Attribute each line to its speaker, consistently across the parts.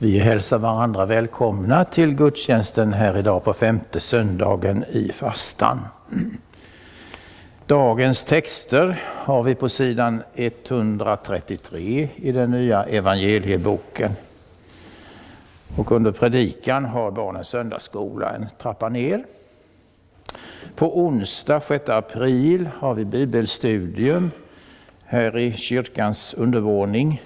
Speaker 1: Vi hälsar varandra välkomna till gudstjänsten här idag på femte söndagen i fastan. Dagens texter har vi på sidan 133 i den nya evangelieboken. Och under predikan har barnens söndagsskola en trappa ner. På onsdag 6 april har vi bibelstudium här i kyrkans undervåning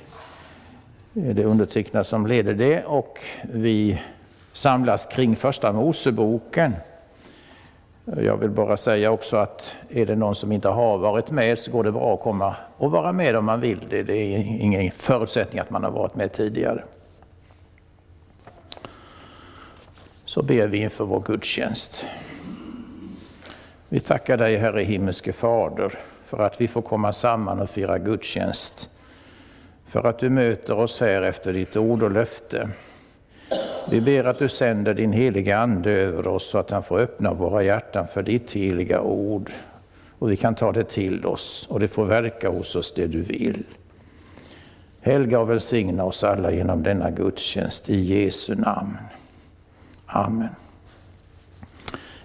Speaker 1: Eh, det är undertecknad som leder det och vi samlas kring första Moseboken. Eh, jag vill bara säga också att är det någon som inte har varit med så går det bra att komma och vara med om man vill det. Det är ingen förutsättning att man har varit med tidigare. Så ber vi inför vår gudstjänst. Vi tackar dig Herre himmelske Fader för att vi får komma samman och fira gudstjänst för att du möter oss här efter ditt ord och löfte. Vi ber att du sänder din heliga Ande över oss så att han får öppna våra hjärtan för ditt heliga ord. Och vi kan ta det till oss och det får verka hos oss det du vill. Helga och välsigna oss alla genom denna gudstjänst i Jesu namn. Amen.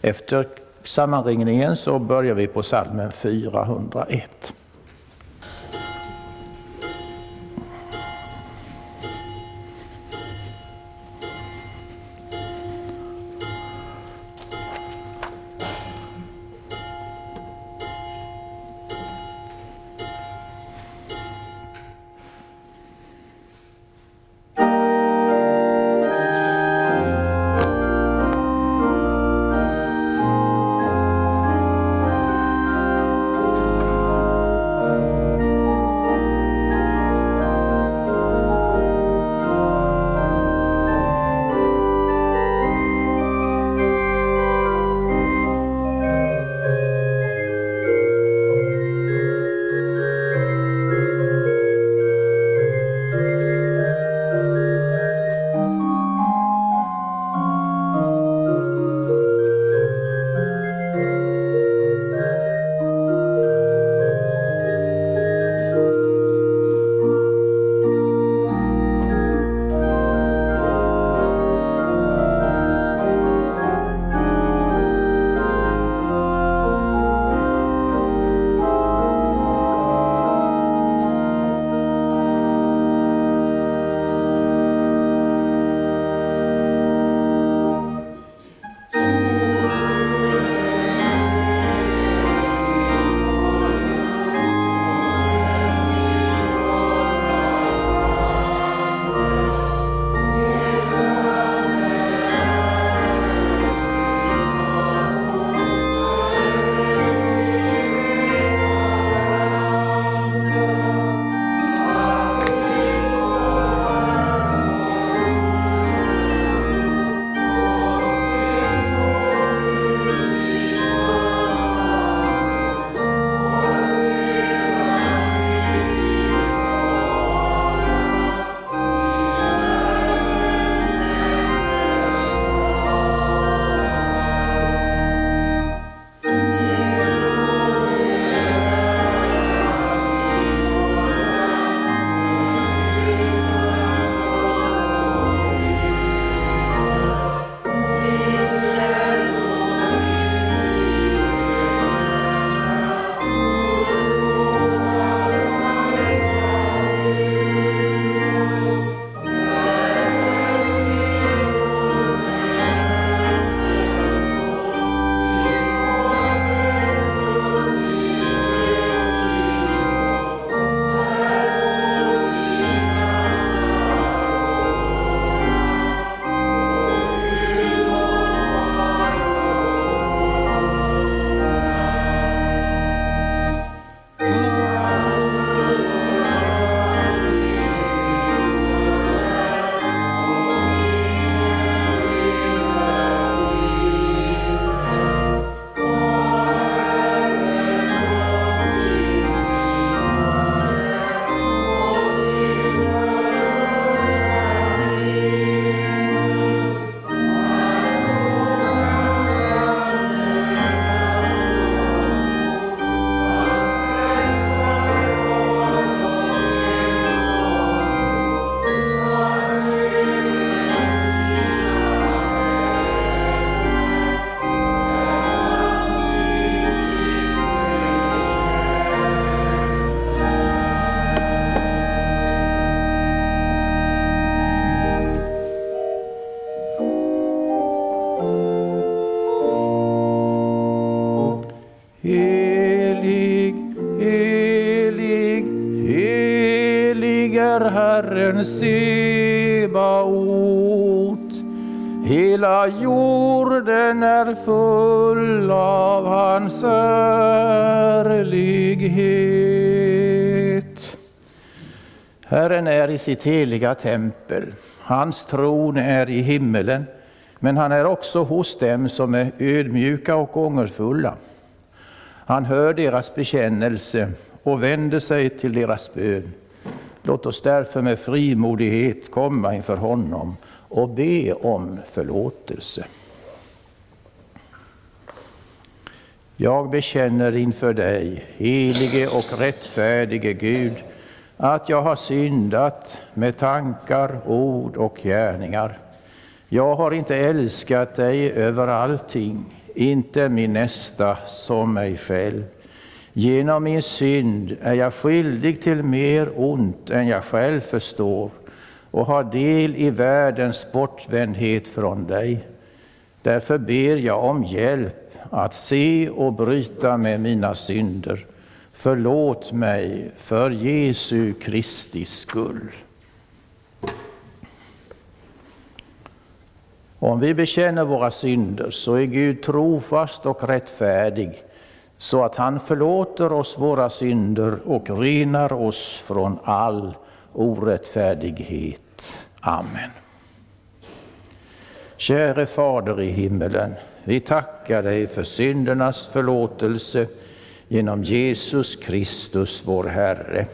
Speaker 1: Efter sammanringningen så börjar vi på salmen 401. Herren är i sitt heliga tempel. Hans tron är i himmelen, men han är också hos dem som är ödmjuka och ångerfulla. Han hör deras bekännelse och vänder sig till deras bön. Låt oss därför med frimodighet komma inför honom och be om förlåtelse. Jag bekänner inför dig, helige och rättfärdige Gud, att jag har syndat med tankar, ord och gärningar. Jag har inte älskat dig över allting, inte min nästa som mig själv. Genom min synd är jag skyldig till mer ont än jag själv förstår och har del i världens bortvändhet från dig. Därför ber jag om hjälp att se och bryta med mina synder. Förlåt mig för Jesu Kristi skull. Om vi bekänner våra synder så är Gud trofast och rättfärdig så att han förlåter oss våra synder och renar oss från all orättfärdighet. Amen. Käre Fader i himmelen, vi tackar dig för syndernas förlåtelse genom Jesus Kristus, vår Herre.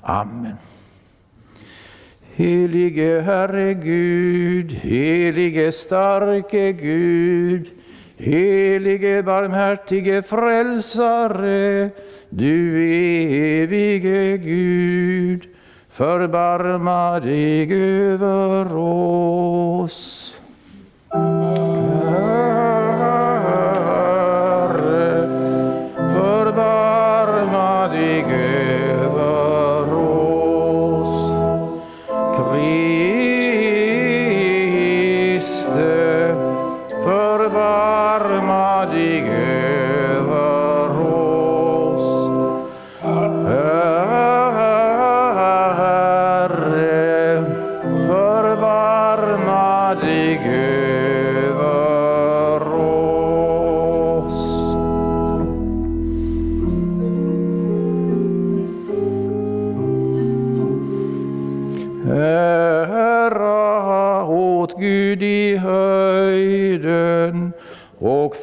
Speaker 1: Amen. Helige Herre Gud, helige starke Gud, helige barmhärtige frälsare, du evige Gud, förbarma dig över oss.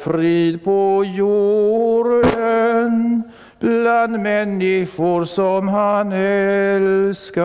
Speaker 1: Frid på jorden bland människor som han älskar.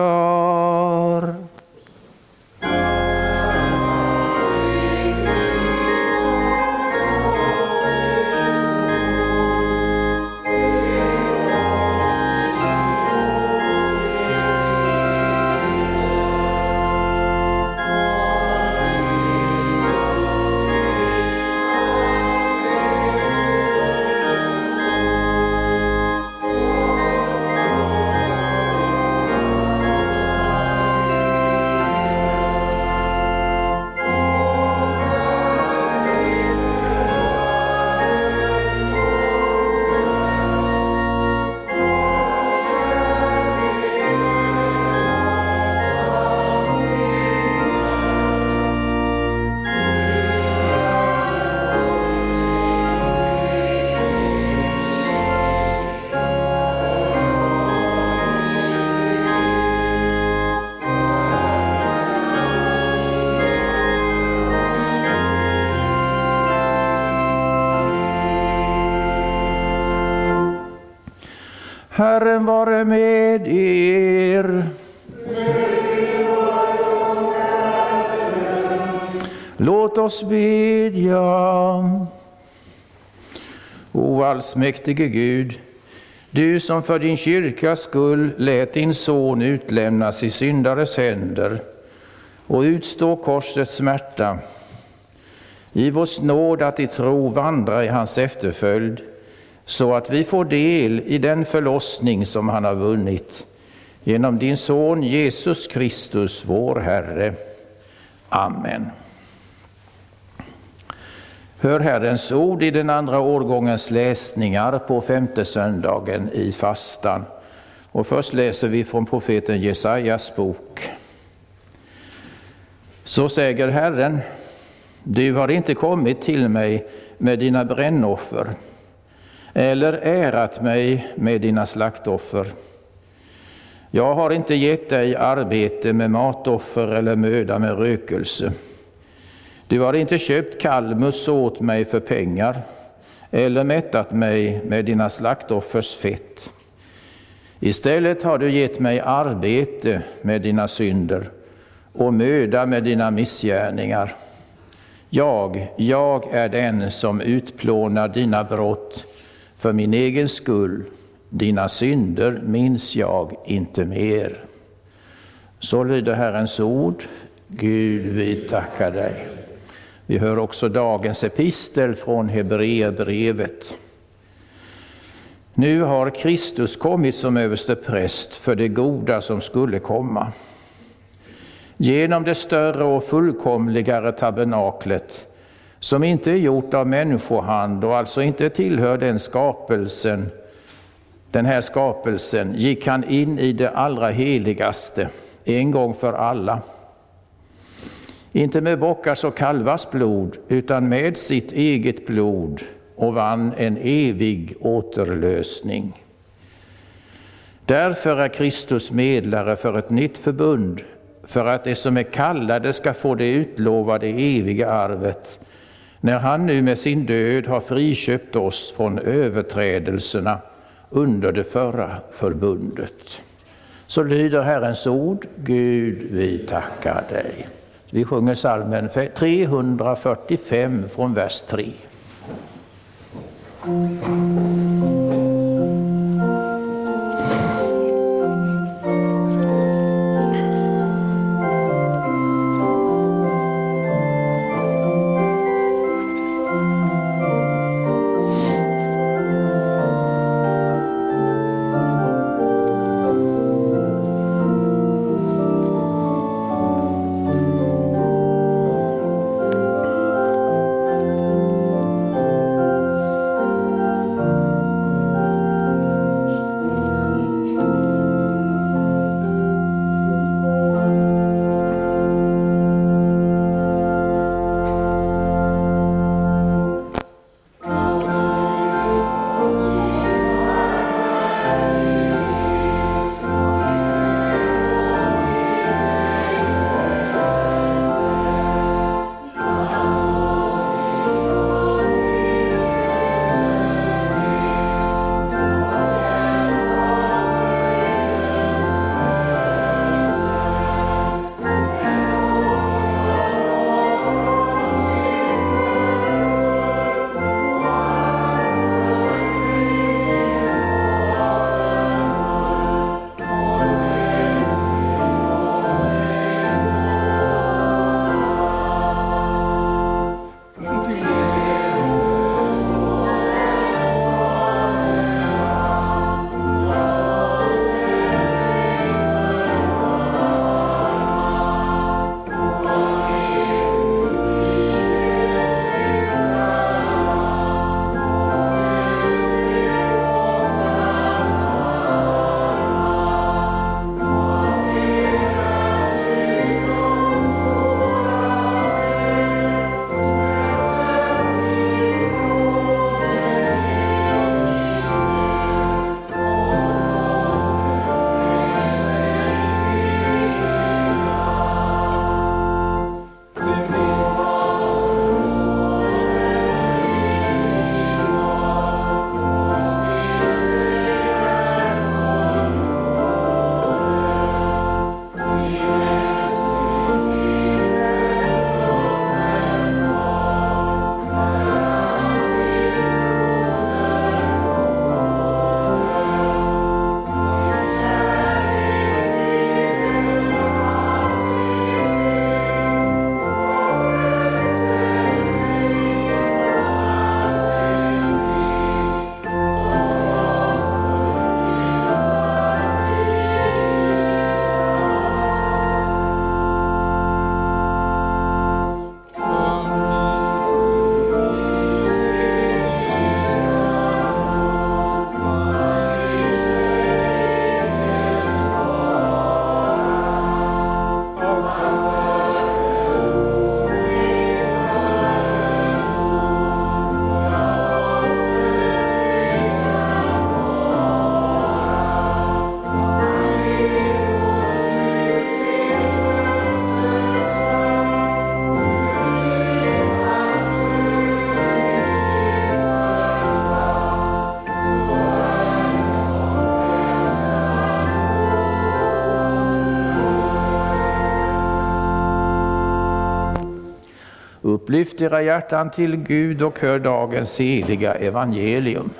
Speaker 1: Herren vare med er. Låt oss bedja. O allsmäktige Gud, du som för din kyrkas skull lät din son utlämnas i syndares händer och utstå korsets smärta. Giv oss nåd att i tro vandra i hans efterföljd så att vi får del i den förlossning som han har vunnit genom din son Jesus Kristus, vår Herre. Amen. Hör Herrens ord i den andra årgångens läsningar på femte söndagen i fastan. Och först läser vi från profeten Jesajas bok. Så säger Herren, du har inte kommit till mig med dina brännoffer eller ärat mig med dina slaktoffer. Jag har inte gett dig arbete med matoffer eller möda med rökelse. Du har inte köpt kalmus åt mig för pengar eller mättat mig med dina slaktoffers fett. Istället har du gett mig arbete med dina synder och möda med dina missgärningar. Jag, jag är den som utplånar dina brott för min egen skull. Dina synder minns jag inte mer. Så lyder Herrens ord. Gud, vi tackar dig. Vi hör också dagens epistel från Hebreerbrevet. Nu har Kristus kommit som överste präst för det goda som skulle komma. Genom det större och fullkomligare tabernaklet, som inte är gjort av människohand och alltså inte tillhör den skapelsen, den här skapelsen, gick han in i det allra heligaste, en gång för alla. Inte med bockars och kalvars blod, utan med sitt eget blod och vann en evig återlösning. Därför är Kristus medlare för ett nytt förbund, för att de som är kallade ska få det utlovade eviga arvet, när han nu med sin död har friköpt oss från överträdelserna under det förra förbundet. Så lyder Herrens ord, Gud vi tackar dig. Vi sjunger salmen 345 från vers 3. Lyft era hjärtan till Gud och hör dagens heliga evangelium.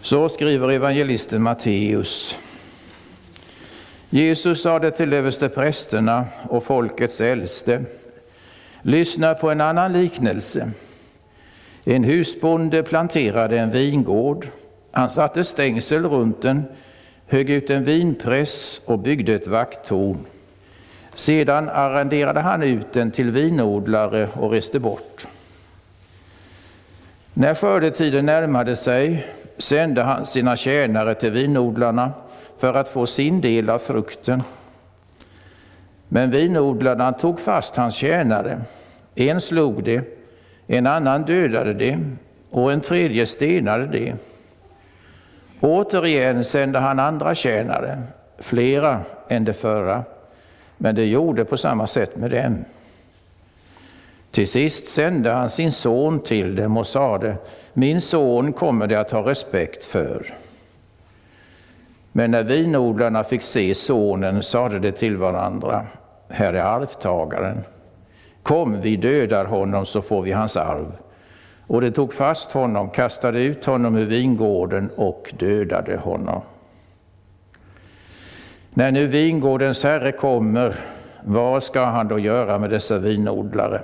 Speaker 1: Så skriver evangelisten Matteus. Jesus sade till översteprästerna och folkets äldste, lyssna på en annan liknelse. En husbonde planterade en vingård. Han satte stängsel runt den, högg ut en vinpress och byggde ett vakttorn. Sedan arrenderade han ut den till vinodlare och reste bort. När skördetiden närmade sig sände han sina tjänare till vinodlarna för att få sin del av frukten. Men vinodlarna tog fast hans tjänare. En slog det, en annan dödade det och en tredje stenade det. Återigen sände han andra tjänare, flera än de förra, men det gjorde på samma sätt med dem. Till sist sände han sin son till dem och sade, min son kommer de att ha respekt för. Men när vinodlarna fick se sonen sade de till varandra, här är arvtagaren. Kom, vi dödar honom så får vi hans arv. Och de tog fast honom, kastade ut honom ur vingården och dödade honom. När nu vingårdens herre kommer, vad ska han då göra med dessa vinodlare?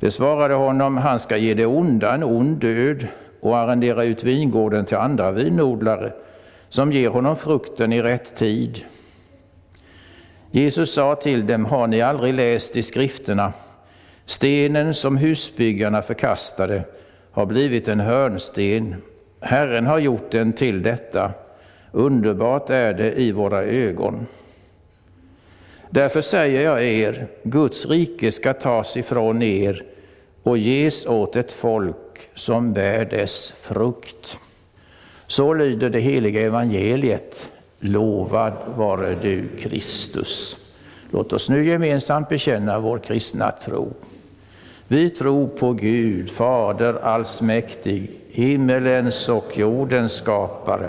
Speaker 1: Det svarade honom, han ska ge det onda en ond död och arrendera ut vingården till andra vinodlare som ger honom frukten i rätt tid. Jesus sa till dem, har ni aldrig läst i skrifterna? Stenen som husbyggarna förkastade har blivit en hörnsten. Herren har gjort den till detta. Underbart är det i våra ögon. Därför säger jag er, Guds rike ska tas ifrån er och ges åt ett folk som bär dess frukt. Så lyder det heliga evangeliet. Lovad vare du Kristus. Låt oss nu gemensamt bekänna vår kristna tro. Vi tror på Gud, Fader allsmäktig, himmelens och jordens skapare.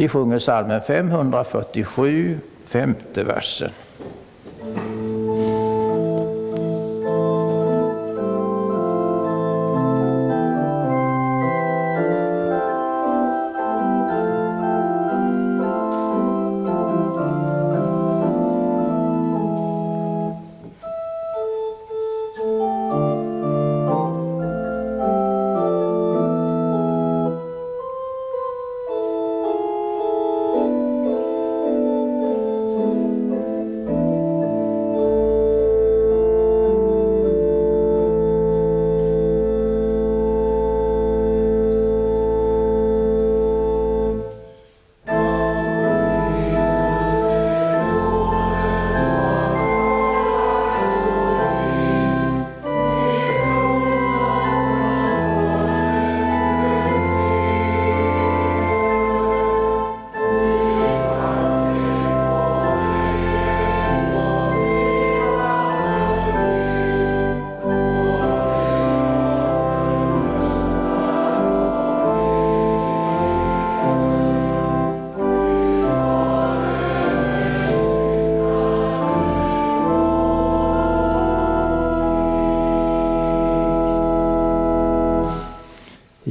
Speaker 1: Vi sjunger salmen 547, femte versen.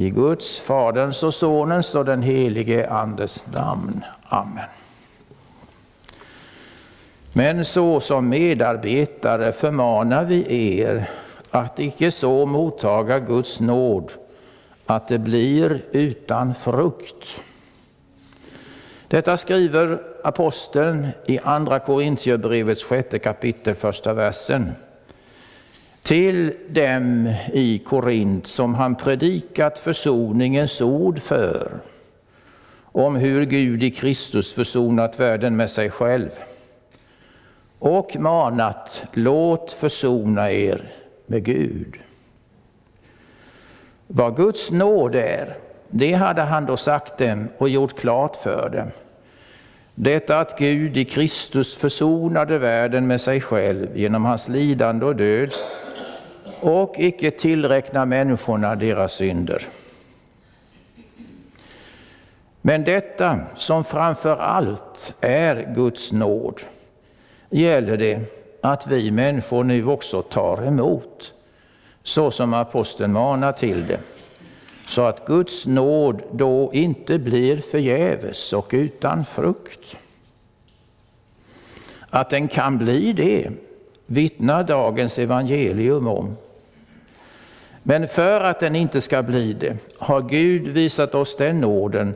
Speaker 1: Guds, Faderns och Sonens och den helige Andes namn. Amen. Men så som medarbetare förmanar vi er att icke så mottaga Guds nåd att det blir utan frukt. Detta skriver aposteln i Andra Korintierbrevets sjätte kapitel, första versen. Till dem i Korint som han predikat försoningens ord för, om hur Gud i Kristus försonat världen med sig själv och manat, låt försona er med Gud. Vad Guds nåd är, det hade han då sagt dem och gjort klart för dem. Detta att Gud i Kristus försonade världen med sig själv genom hans lidande och död och icke tillräkna människorna deras synder. Men detta som framför allt är Guds nåd gäller det att vi människor nu också tar emot, så som aposteln manar till det, så att Guds nåd då inte blir förgäves och utan frukt. Att den kan bli det vittnar dagens evangelium om. Men för att den inte ska bli det har Gud visat oss den nåden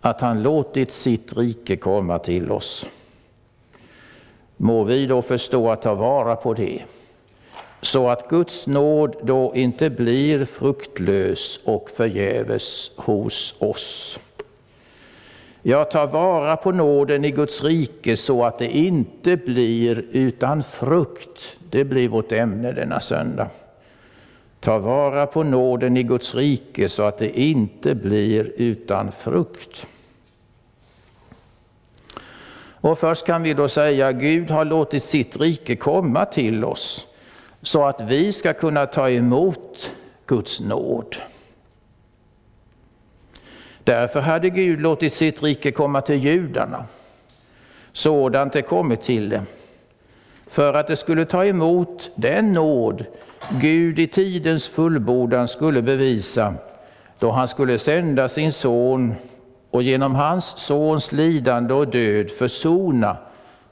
Speaker 1: att han låtit sitt rike komma till oss. Må vi då förstå att ta vara på det, så att Guds nåd då inte blir fruktlös och förgäves hos oss. Jag tar vara på nåden i Guds rike så att det inte blir utan frukt. Det blir vårt ämne denna söndag. Ta vara på nåden i Guds rike så att det inte blir utan frukt. Och först kan vi då säga Gud har låtit sitt rike komma till oss så att vi ska kunna ta emot Guds nåd. Därför hade Gud låtit sitt rike komma till judarna, sådant det kommit till dem, för att det skulle ta emot den nåd Gud i tidens fullbordan skulle bevisa då han skulle sända sin son och genom hans sons lidande och död försona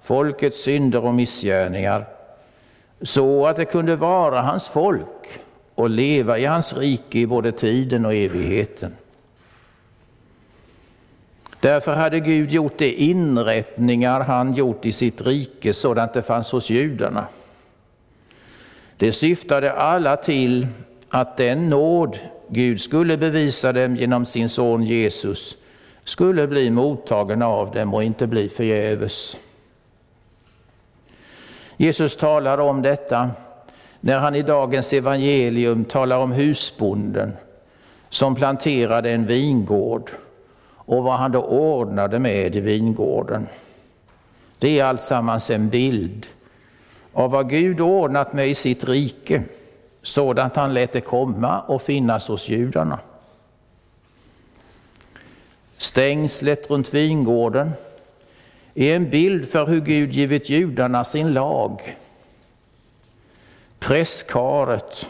Speaker 1: folkets synder och missgärningar så att det kunde vara hans folk och leva i hans rike i både tiden och evigheten. Därför hade Gud gjort de inrättningar han gjort i sitt rike sådant det fanns hos judarna. Det syftade alla till att den nåd Gud skulle bevisa dem genom sin son Jesus skulle bli mottagen av dem och inte bli förgäves. Jesus talar om detta när han i dagens evangelium talar om husbonden som planterade en vingård och vad han då ordnade med i vingården. Det är alltsammans en bild av vad Gud ordnat med i sitt rike, sådant han lät det komma och finnas hos judarna. Stängslet runt vingården är en bild för hur Gud givit judarna sin lag. Prästkaret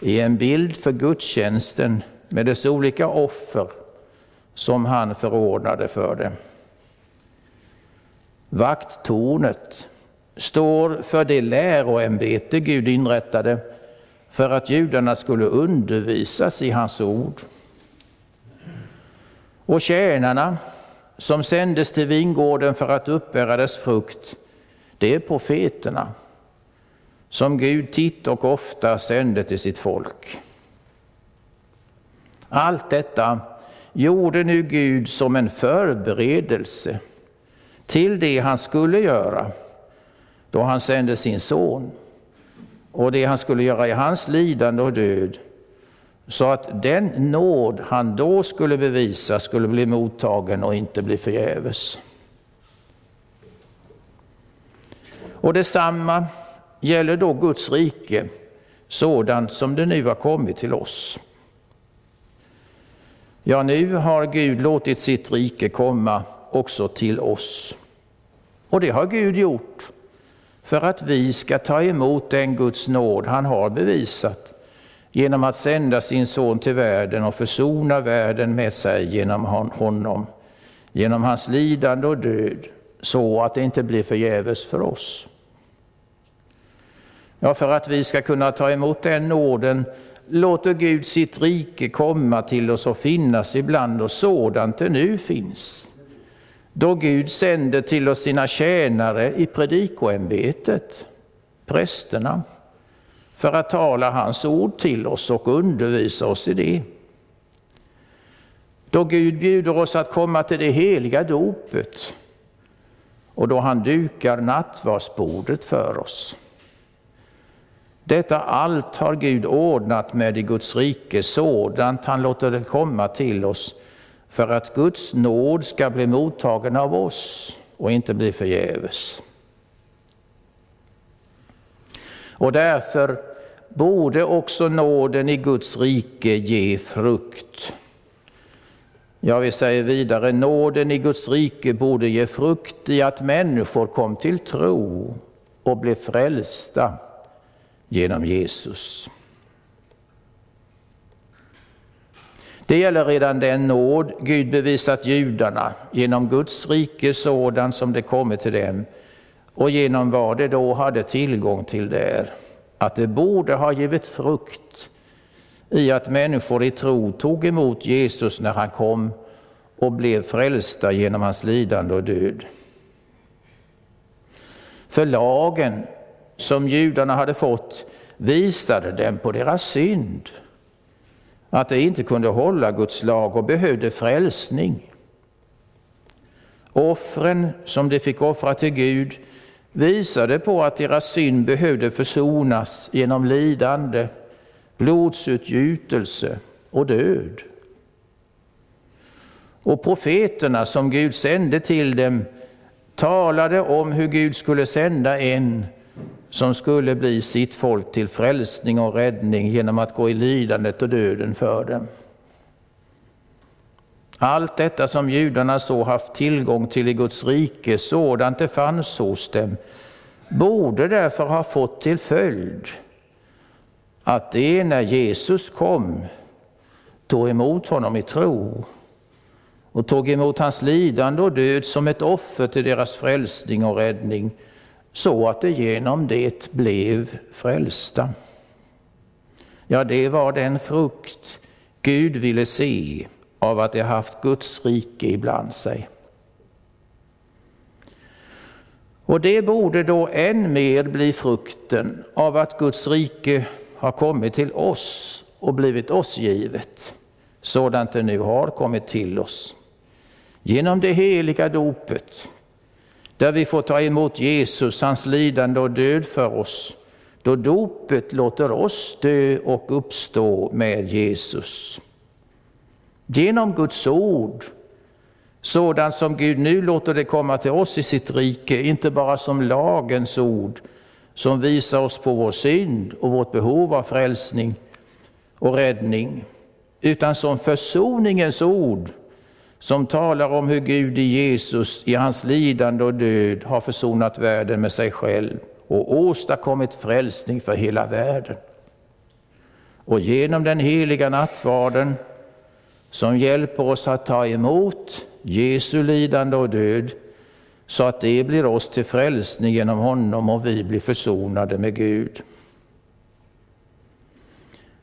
Speaker 1: är en bild för gudstjänsten med dess olika offer som han förordnade för det. Vakttornet står för det läroämbete Gud inrättade för att judarna skulle undervisas i hans ord. Och tjänarna som sändes till vingården för att uppbära dess frukt, det är profeterna som Gud titt och ofta sände till sitt folk. Allt detta gjorde nu Gud som en förberedelse till det han skulle göra då han sände sin son och det han skulle göra i hans lidande och död så att den nåd han då skulle bevisa skulle bli mottagen och inte bli förgäves. Och detsamma gäller då Guds rike, sådant som det nu har kommit till oss. Ja, nu har Gud låtit sitt rike komma också till oss. Och det har Gud gjort för att vi ska ta emot den Guds nåd han har bevisat genom att sända sin son till världen och försona världen med sig genom honom, genom hans lidande och död, så att det inte blir förgäves för oss. Ja, för att vi ska kunna ta emot den nåden låter Gud sitt rike komma till oss och finnas ibland oss sådant det nu finns. Då Gud sänder till oss sina tjänare i predikoämbetet, prästerna, för att tala hans ord till oss och undervisa oss i det. Då Gud bjuder oss att komma till det heliga dopet och då han dukar nattvardsbordet för oss. Detta allt har Gud ordnat med i Guds rike sådant han låter det komma till oss för att Guds nåd ska bli mottagen av oss och inte bli förgäves. Och därför borde också nåden i Guds rike ge frukt. Ja, vi säger vidare, nåden i Guds rike borde ge frukt i att människor kom till tro och blev frälsta genom Jesus. Det gäller redan den nåd Gud bevisat judarna genom Guds rike sådan som det kommit till dem och genom vad de då hade tillgång till där. Att det borde ha givit frukt i att människor i tro tog emot Jesus när han kom och blev frälsta genom hans lidande och död. För lagen som judarna hade fått visade dem på deras synd, att de inte kunde hålla Guds lag och behövde frälsning. Offren som de fick offra till Gud visade på att deras synd behövde försonas genom lidande, blodsutgjutelse och död. Och profeterna som Gud sände till dem talade om hur Gud skulle sända en som skulle bli sitt folk till frälsning och räddning genom att gå i lidandet och döden för dem. Allt detta som judarna så haft tillgång till i Guds rike, sådant det fanns hos dem, borde därför ha fått till följd att det när Jesus kom tog emot honom i tro och tog emot hans lidande och död som ett offer till deras frälsning och räddning så att det genom det blev frälsta. Ja, det var den frukt Gud ville se av att de haft Guds rike ibland sig. Och det borde då än mer bli frukten av att Guds rike har kommit till oss och blivit oss givet, sådant det nu har kommit till oss. Genom det heliga dopet, där vi får ta emot Jesus, hans lidande och död för oss, då dopet låter oss dö och uppstå med Jesus. Genom Guds ord, sådant som Gud nu låter det komma till oss i sitt rike, inte bara som lagens ord, som visar oss på vår synd och vårt behov av frälsning och räddning, utan som försoningens ord, som talar om hur Gud i Jesus, i hans lidande och död, har försonat världen med sig själv och åstadkommit frälsning för hela världen. Och genom den heliga nattvarden, som hjälper oss att ta emot Jesu lidande och död, så att det blir oss till frälsning genom honom och vi blir försonade med Gud.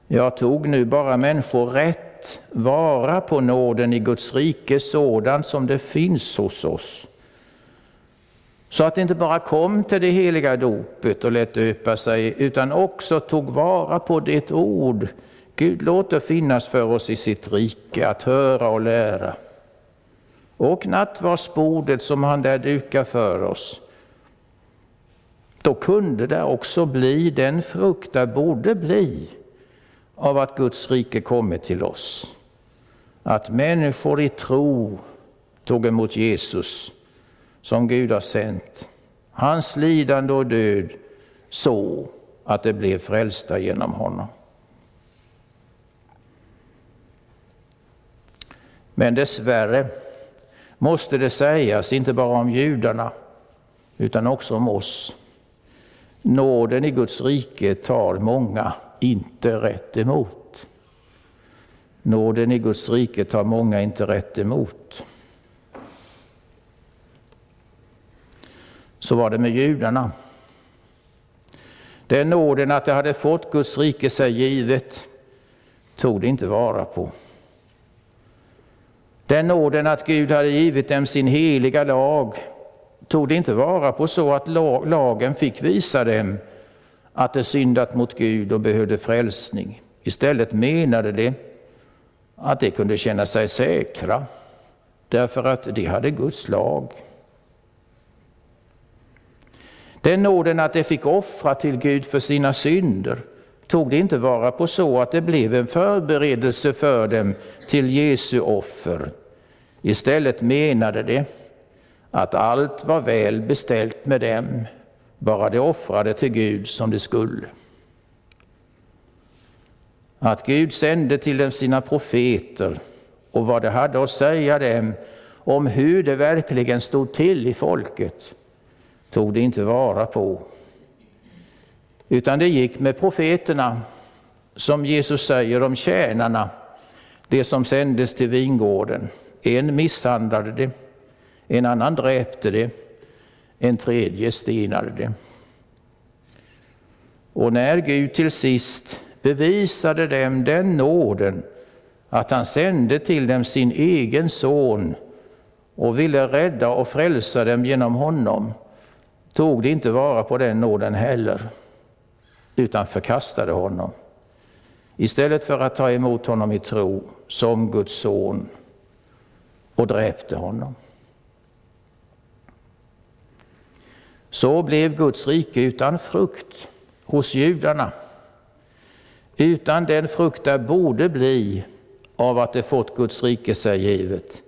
Speaker 1: Jag tog nu bara människor rätt vara på nåden i Guds rike sådant som det finns hos oss. Så att det inte bara kom till det heliga dopet och lät döpa sig, utan också tog vara på det ord Gud låter finnas för oss i sitt rike, att höra och lära. Och nattvardsbordet som han där dukar för oss. Då kunde det också bli den frukt det borde bli av att Guds rike kommit till oss. Att människor i tro tog emot Jesus som Gud har sänt, hans lidande och död, så att det blev frälsta genom honom. Men dessvärre måste det sägas, inte bara om judarna, utan också om oss. Nåden i Guds rike tar många inte rätt emot. Nåden i Guds rike tar många inte rätt emot. Så var det med judarna. Den nåden att de hade fått Guds rike sig givet tog de inte vara på. Den nåden att Gud hade givit dem sin heliga lag tog de inte vara på så att lagen fick visa dem att de syndat mot Gud och behövde frälsning. Istället menade de att de kunde känna sig säkra därför att de hade Guds lag. Den nåden att de fick offra till Gud för sina synder tog det inte vara på så att det blev en förberedelse för dem till Jesu offer. Istället menade de att allt var väl beställt med dem, bara de offrade till Gud som de skulle. Att Gud sände till dem sina profeter och vad de hade att säga dem om hur det verkligen stod till i folket tog de inte vara på. Utan det gick med profeterna, som Jesus säger om tjänarna, det som sändes till vingården. En misshandlade det, en annan dräpte det, en tredje stenade det. Och när Gud till sist bevisade dem den nåden att han sände till dem sin egen son och ville rädda och frälsa dem genom honom, tog de inte vara på den nåden heller, utan förkastade honom. Istället för att ta emot honom i tro som Guds son och dräpte honom. Så blev Guds rike utan frukt hos judarna, utan den frukt där borde bli av att det fått Guds rike sig givet,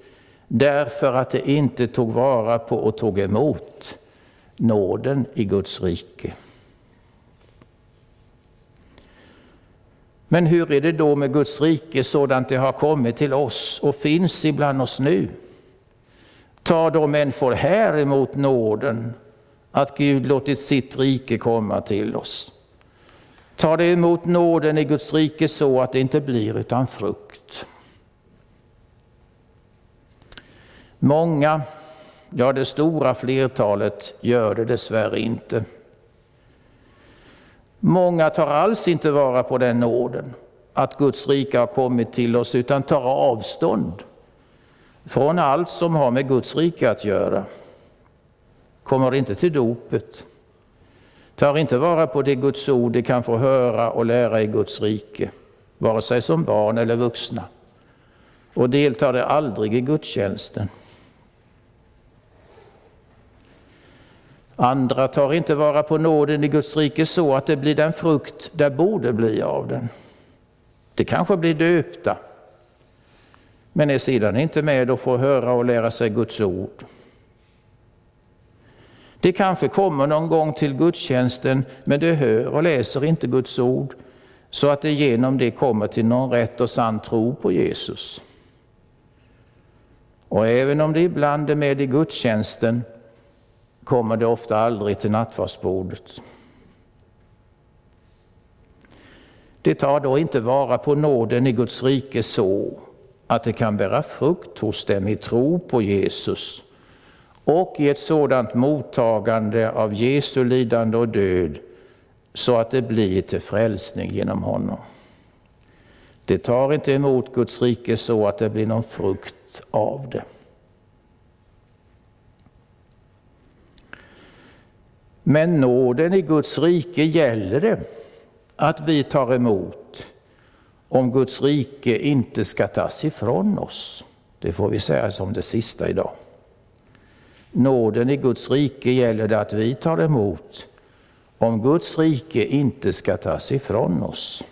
Speaker 1: därför att det inte tog vara på och tog emot nåden i Guds rike. Men hur är det då med Guds rike sådant det har kommit till oss och finns ibland oss nu? Tar då människor här emot nåden att Gud låtit sitt rike komma till oss? Tar de emot nåden i Guds rike så att det inte blir utan frukt? Många Ja, det stora flertalet gör det dessvärre inte. Många tar alls inte vara på den nåden, att Guds rike har kommit till oss, utan tar avstånd från allt som har med Guds rike att göra. Kommer inte till dopet, tar inte vara på det Guds ord de kan få höra och lära i Guds rike, vare sig som barn eller vuxna, och deltar de aldrig i gudstjänsten. Andra tar inte vara på nåden i Guds rike så att det blir den frukt det borde bli av den. Det kanske blir döpta, men är sedan inte med och får höra och lära sig Guds ord. Det kanske kommer någon gång till gudstjänsten, men det hör och läser inte Guds ord, så att det genom det kommer till någon rätt och sann tro på Jesus. Och även om det ibland är med i gudstjänsten, kommer det ofta aldrig till nattvardsbordet. Det tar då inte vara på nåden i Guds rike så att det kan bära frukt hos dem i tro på Jesus och i ett sådant mottagande av Jesu lidande och död så att det blir till frälsning genom honom. Det tar inte emot Guds rike så att det blir någon frukt av det. Men nåden i Guds rike gäller det att vi tar emot om Guds rike inte ska tas ifrån oss. Det får vi säga som det sista idag. Nåden i Guds rike gäller det att vi tar emot om Guds rike inte ska tas ifrån oss.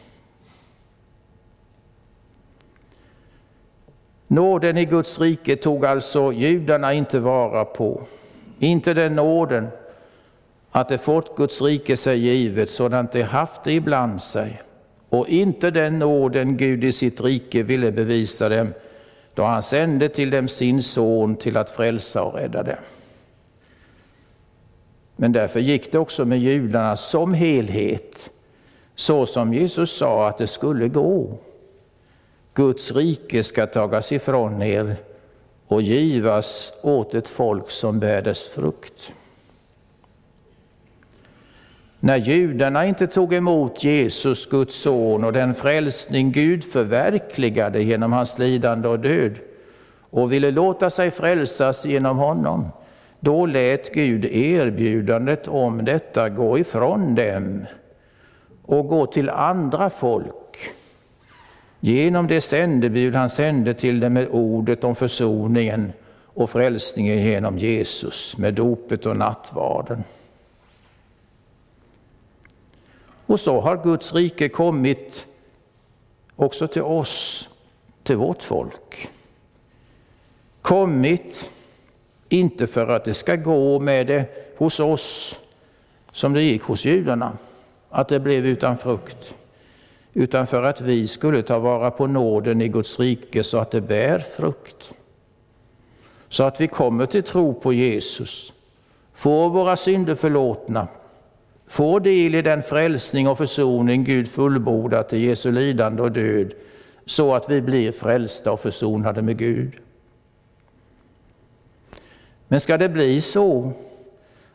Speaker 1: Nåden i Guds rike tog alltså judarna inte vara på. Inte den nåden att de fått Guds rike sig givet sådant de haft det ibland sig och inte den nåden Gud i sitt rike ville bevisa dem då han sände till dem sin son till att frälsa och rädda dem. Men därför gick det också med judarna som helhet, så som Jesus sa att det skulle gå. Guds rike ska tagas ifrån er och givas åt ett folk som bär dess frukt. När judarna inte tog emot Jesus, Guds son, och den frälsning Gud förverkligade genom hans lidande och död och ville låta sig frälsas genom honom, då lät Gud erbjudandet om detta gå ifrån dem och gå till andra folk. Genom det sändebud han sände till dem med ordet om försoningen och frälsningen genom Jesus, med dopet och nattvarden. Och så har Guds rike kommit också till oss, till vårt folk. Kommit, inte för att det ska gå med det hos oss som det gick hos judarna, att det blev utan frukt, utan för att vi skulle ta vara på nåden i Guds rike så att det bär frukt. Så att vi kommer till tro på Jesus, får våra synder förlåtna, får del i den frälsning och försoning Gud fullbordat i Jesu lidande och död, så att vi blir frälsta och försonade med Gud. Men ska det bli så,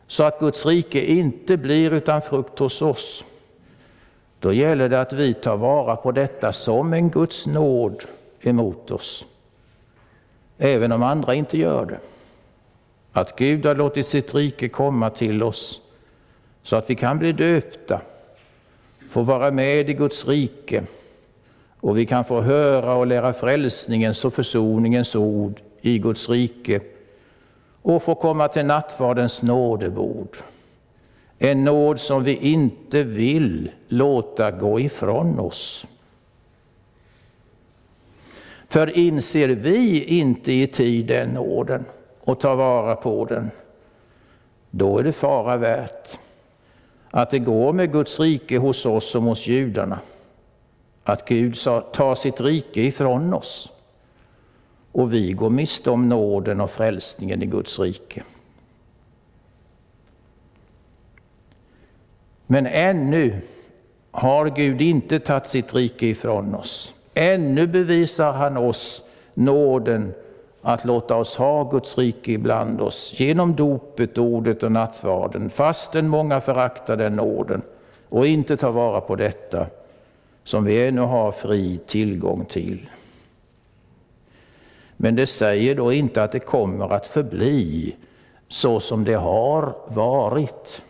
Speaker 1: så att Guds rike inte blir utan frukt hos oss, då gäller det att vi tar vara på detta som en Guds nåd emot oss, även om andra inte gör det. Att Gud har låtit sitt rike komma till oss så att vi kan bli döpta, få vara med i Guds rike och vi kan få höra och lära frälsningens och försoningens ord i Guds rike och få komma till nattvardens nådebord. En nåd som vi inte vill låta gå ifrån oss. För inser vi inte i tid den nåden och tar vara på den, då är det fara värt att det går med Guds rike hos oss som hos judarna. Att Gud tar sitt rike ifrån oss och vi går miste om nåden och frälsningen i Guds rike. Men ännu har Gud inte tagit sitt rike ifrån oss. Ännu bevisar han oss nåden att låta oss ha Guds rike ibland oss genom dopet, ordet och nattvarden, fastän många föraktar den nåden och inte tar vara på detta som vi ännu har fri tillgång till. Men det säger då inte att det kommer att förbli så som det har varit.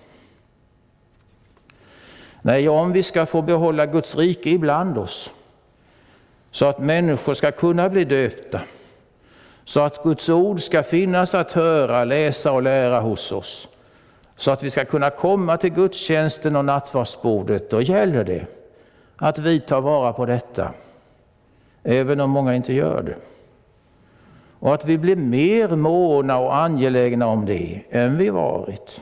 Speaker 1: Nej, om vi ska få behålla Guds rike ibland oss, så att människor ska kunna bli döpta, så att Guds ord ska finnas att höra, läsa och lära hos oss, så att vi ska kunna komma till gudstjänsten och nattvardsbordet, då gäller det att vi tar vara på detta, även om många inte gör det. Och att vi blir mer måna och angelägna om det än vi varit.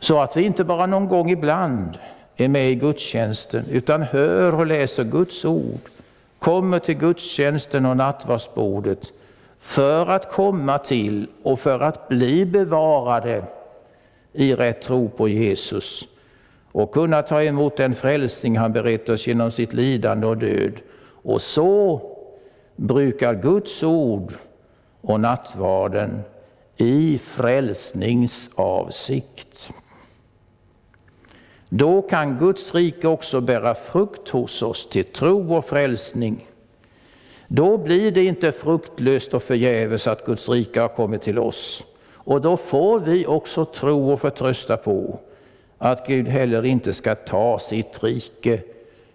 Speaker 1: Så att vi inte bara någon gång ibland är med i gudstjänsten, utan hör och läser Guds ord, kommer till gudstjänsten och nattvardsbordet för att komma till och för att bli bevarade i rätt tro på Jesus och kunna ta emot den frälsning han berett oss genom sitt lidande och död. Och så brukar Guds ord och nattvarden i frälsningsavsikt. Då kan Guds rike också bära frukt hos oss till tro och frälsning. Då blir det inte fruktlöst och förgäves att Guds rike har kommit till oss. Och då får vi också tro och förtrösta på att Gud heller inte ska ta sitt rike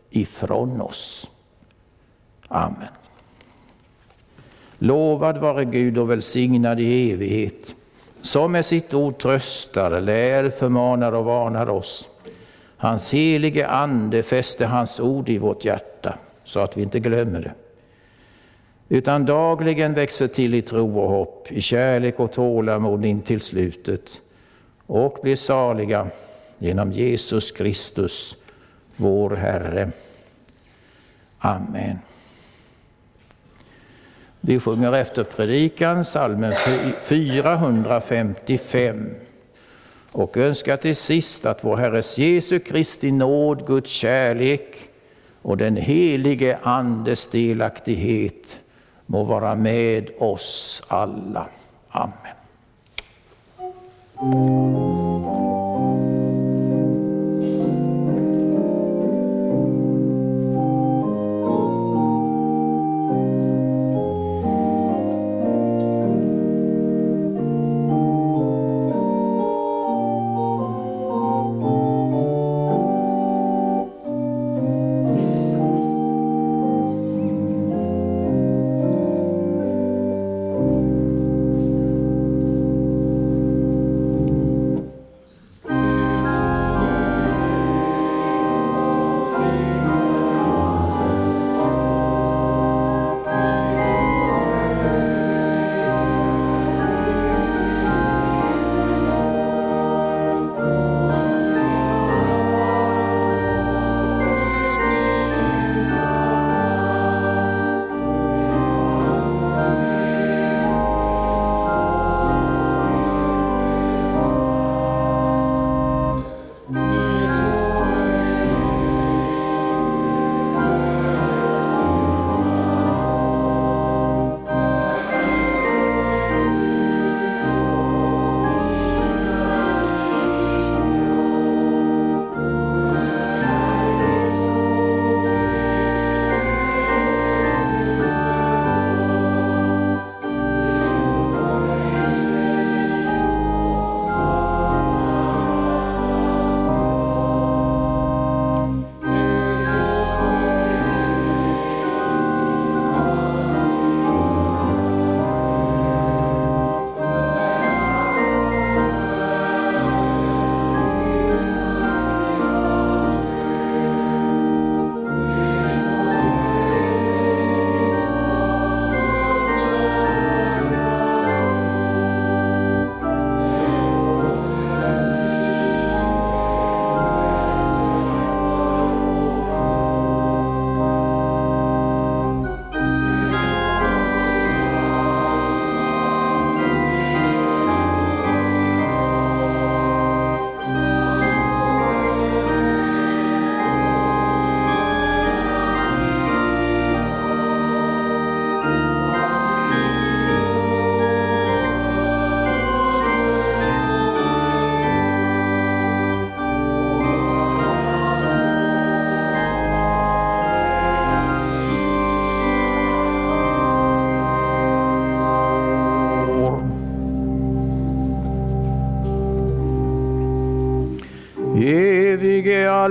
Speaker 1: ifrån oss. Amen. Lovad vare Gud och välsignad i evighet, som med sitt ord tröstar, lär, förmanar och varnar oss. Hans helige Ande fäste hans ord i vårt hjärta, så att vi inte glömmer det. Utan dagligen växer till i tro och hopp, i kärlek och tålamod in till slutet och blir saliga genom Jesus Kristus, vår Herre. Amen. Vi sjunger efter predikan salmen 455 och önskar till sist att vår Herres Jesu Kristi nåd, Guds kärlek och den helige Andes delaktighet må vara med oss alla. Amen.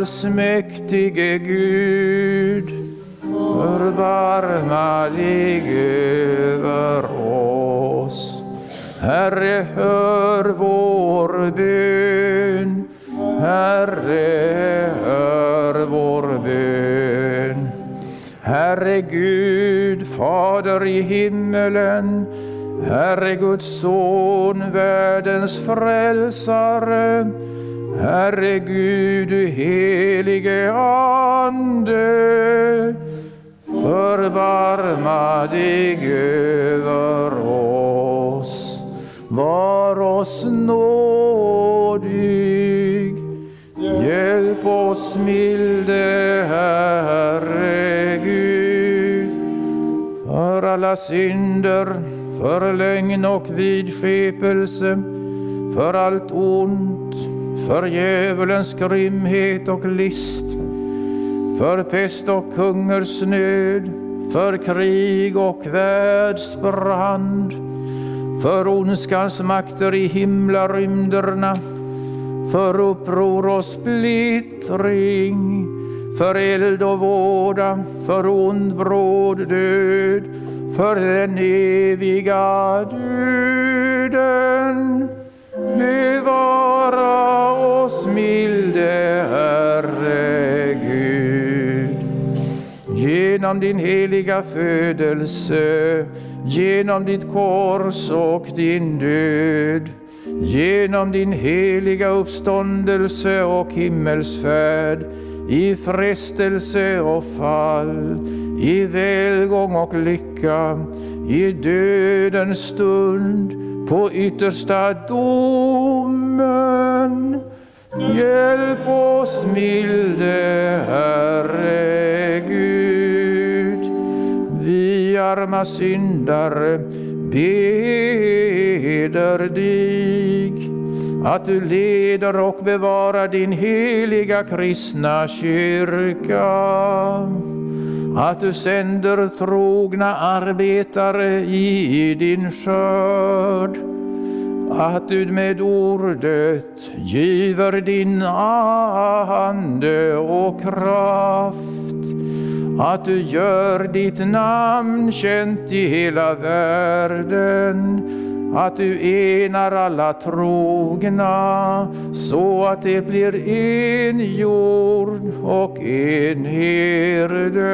Speaker 1: Allsmäktige Gud, förbarma dig över oss. Herre, hör vår bön. Herre, hör vår bön. Herre Gud, Fader i himmelen, Herre Guds son, världens frälsare, Herre Gud, alla synder, för lögn och vidskepelse, för allt ont, för djävulens grymhet och list, för pest och hungersnöd, för krig och världsbrand, för ondskans makter i himlarymderna, för uppror och splittring, för eld och våda, för ond bråd död, för den eviga döden. Bevara oss milde Herre Gud. Genom din heliga födelse, genom ditt kors och din död, genom din heliga uppståndelse och himmelsfärd, i frestelse och fall, i välgång och lycka, i dödens stund, på yttersta domen. Hjälp oss milde Herre Gud. Vi arma syndare beder dig att du leder och bevarar din heliga kristna kyrka. Att du sänder trogna arbetare i din skörd. Att du med ordet giver din ande och kraft. Att du gör ditt namn känt i hela världen att du enar alla trogna så att det blir en jord och en herde.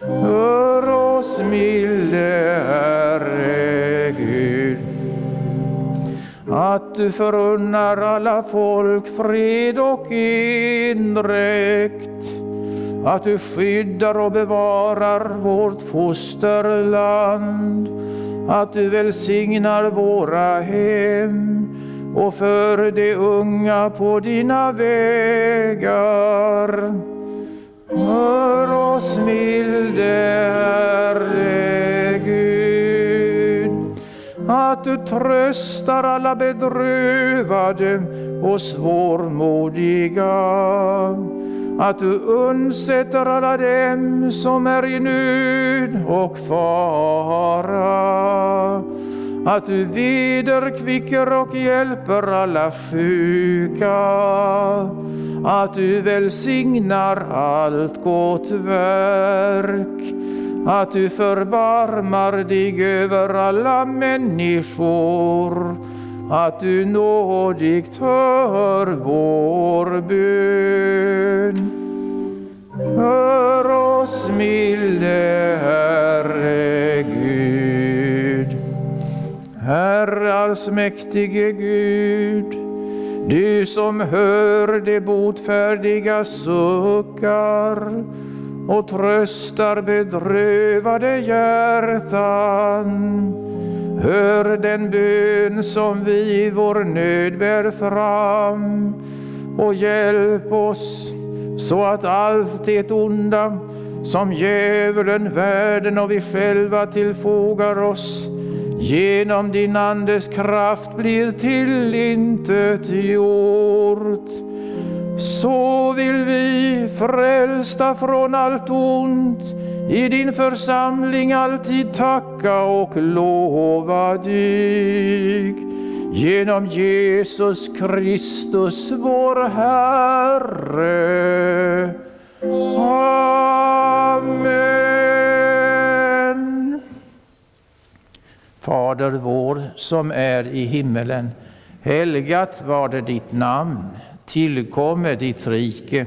Speaker 1: Hör oss milde Herre Gud att du förunnar alla folk fred och endräkt att du skyddar och bevarar vårt fosterland att du välsignar våra hem och för de unga på dina vägar. Hör oss milde Herre Gud, att du tröstar alla bedrövade och svårmodiga att du undsätter alla dem som är i nöd och fara. Att du vederkvicker och hjälper alla sjuka. Att du välsignar allt gott verk. Att du förbarmar dig över alla människor att du nådigt hör vår bön. Hör oss milde Herre Gud. Herre allsmäktige Gud, du som hör de botfärdiga suckar och tröstar bedrövade hjärtan Hör den bön som vi i vår nöd bär fram och hjälp oss så att allt det onda som djävulen, världen och vi själva tillfogar oss genom din Andes kraft blir tillintetgjort. Så vill vi, frälsta från allt ont, i din församling alltid tacka och lova dig. genom Jesus Kristus vår Herre. Amen. Fader vår som är i himmelen. Helgat var det ditt namn. Tillkomme ditt rike.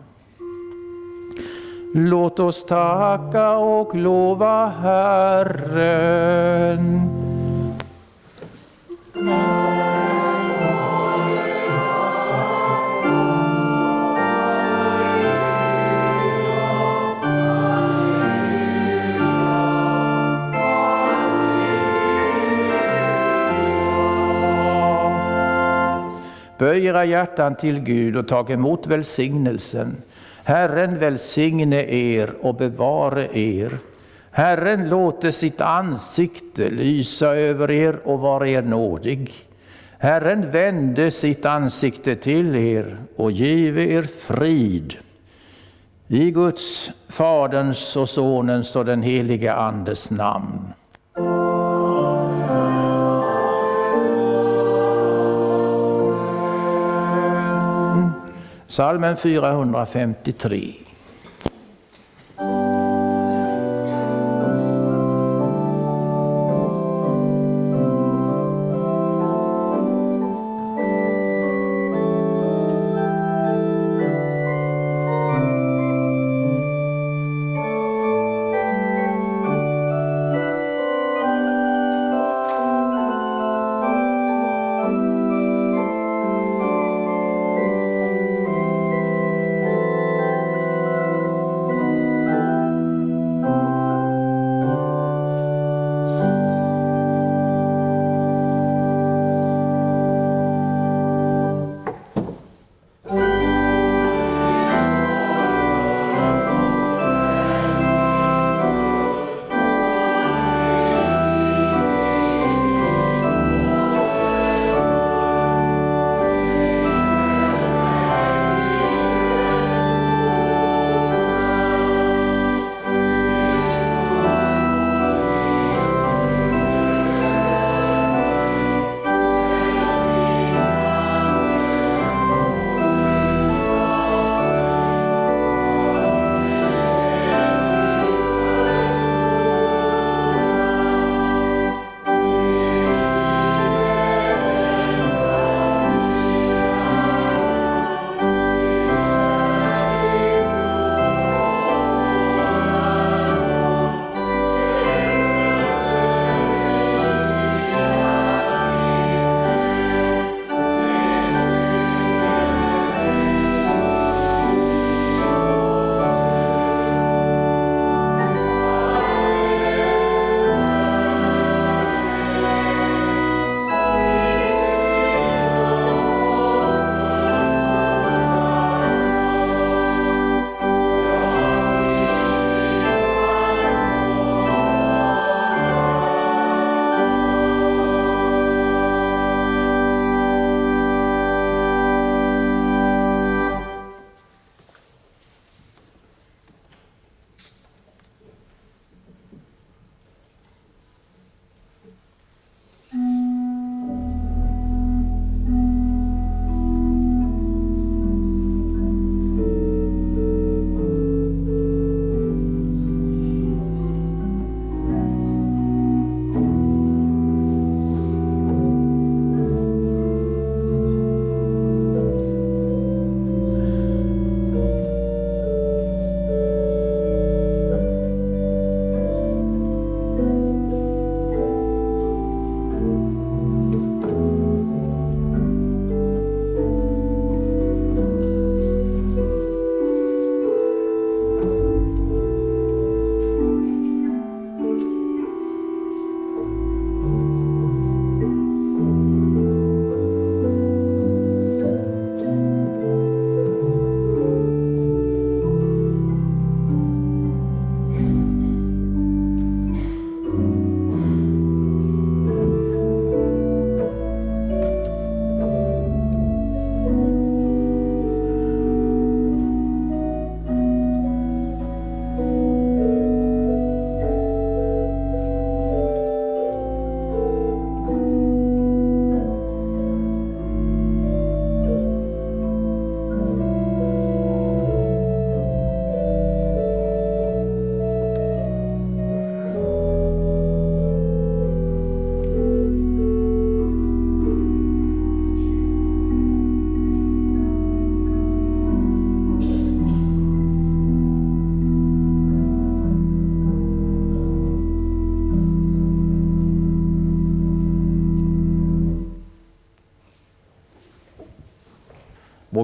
Speaker 1: Låt oss tacka och lova Herren. Böj era hjärtan till Gud och tag emot välsignelsen. Herren välsigne er och bevare er. Herren låte sitt ansikte lysa över er och vara er nådig. Herren vände sitt ansikte till er och give er frid. I Guds, Faderns och Sonens och den helige Andes namn. Salmen 453.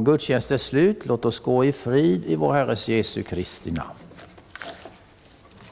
Speaker 1: Gudstjänst är slut. Låt oss gå i frid i vår Herres Jesu Kristi namn.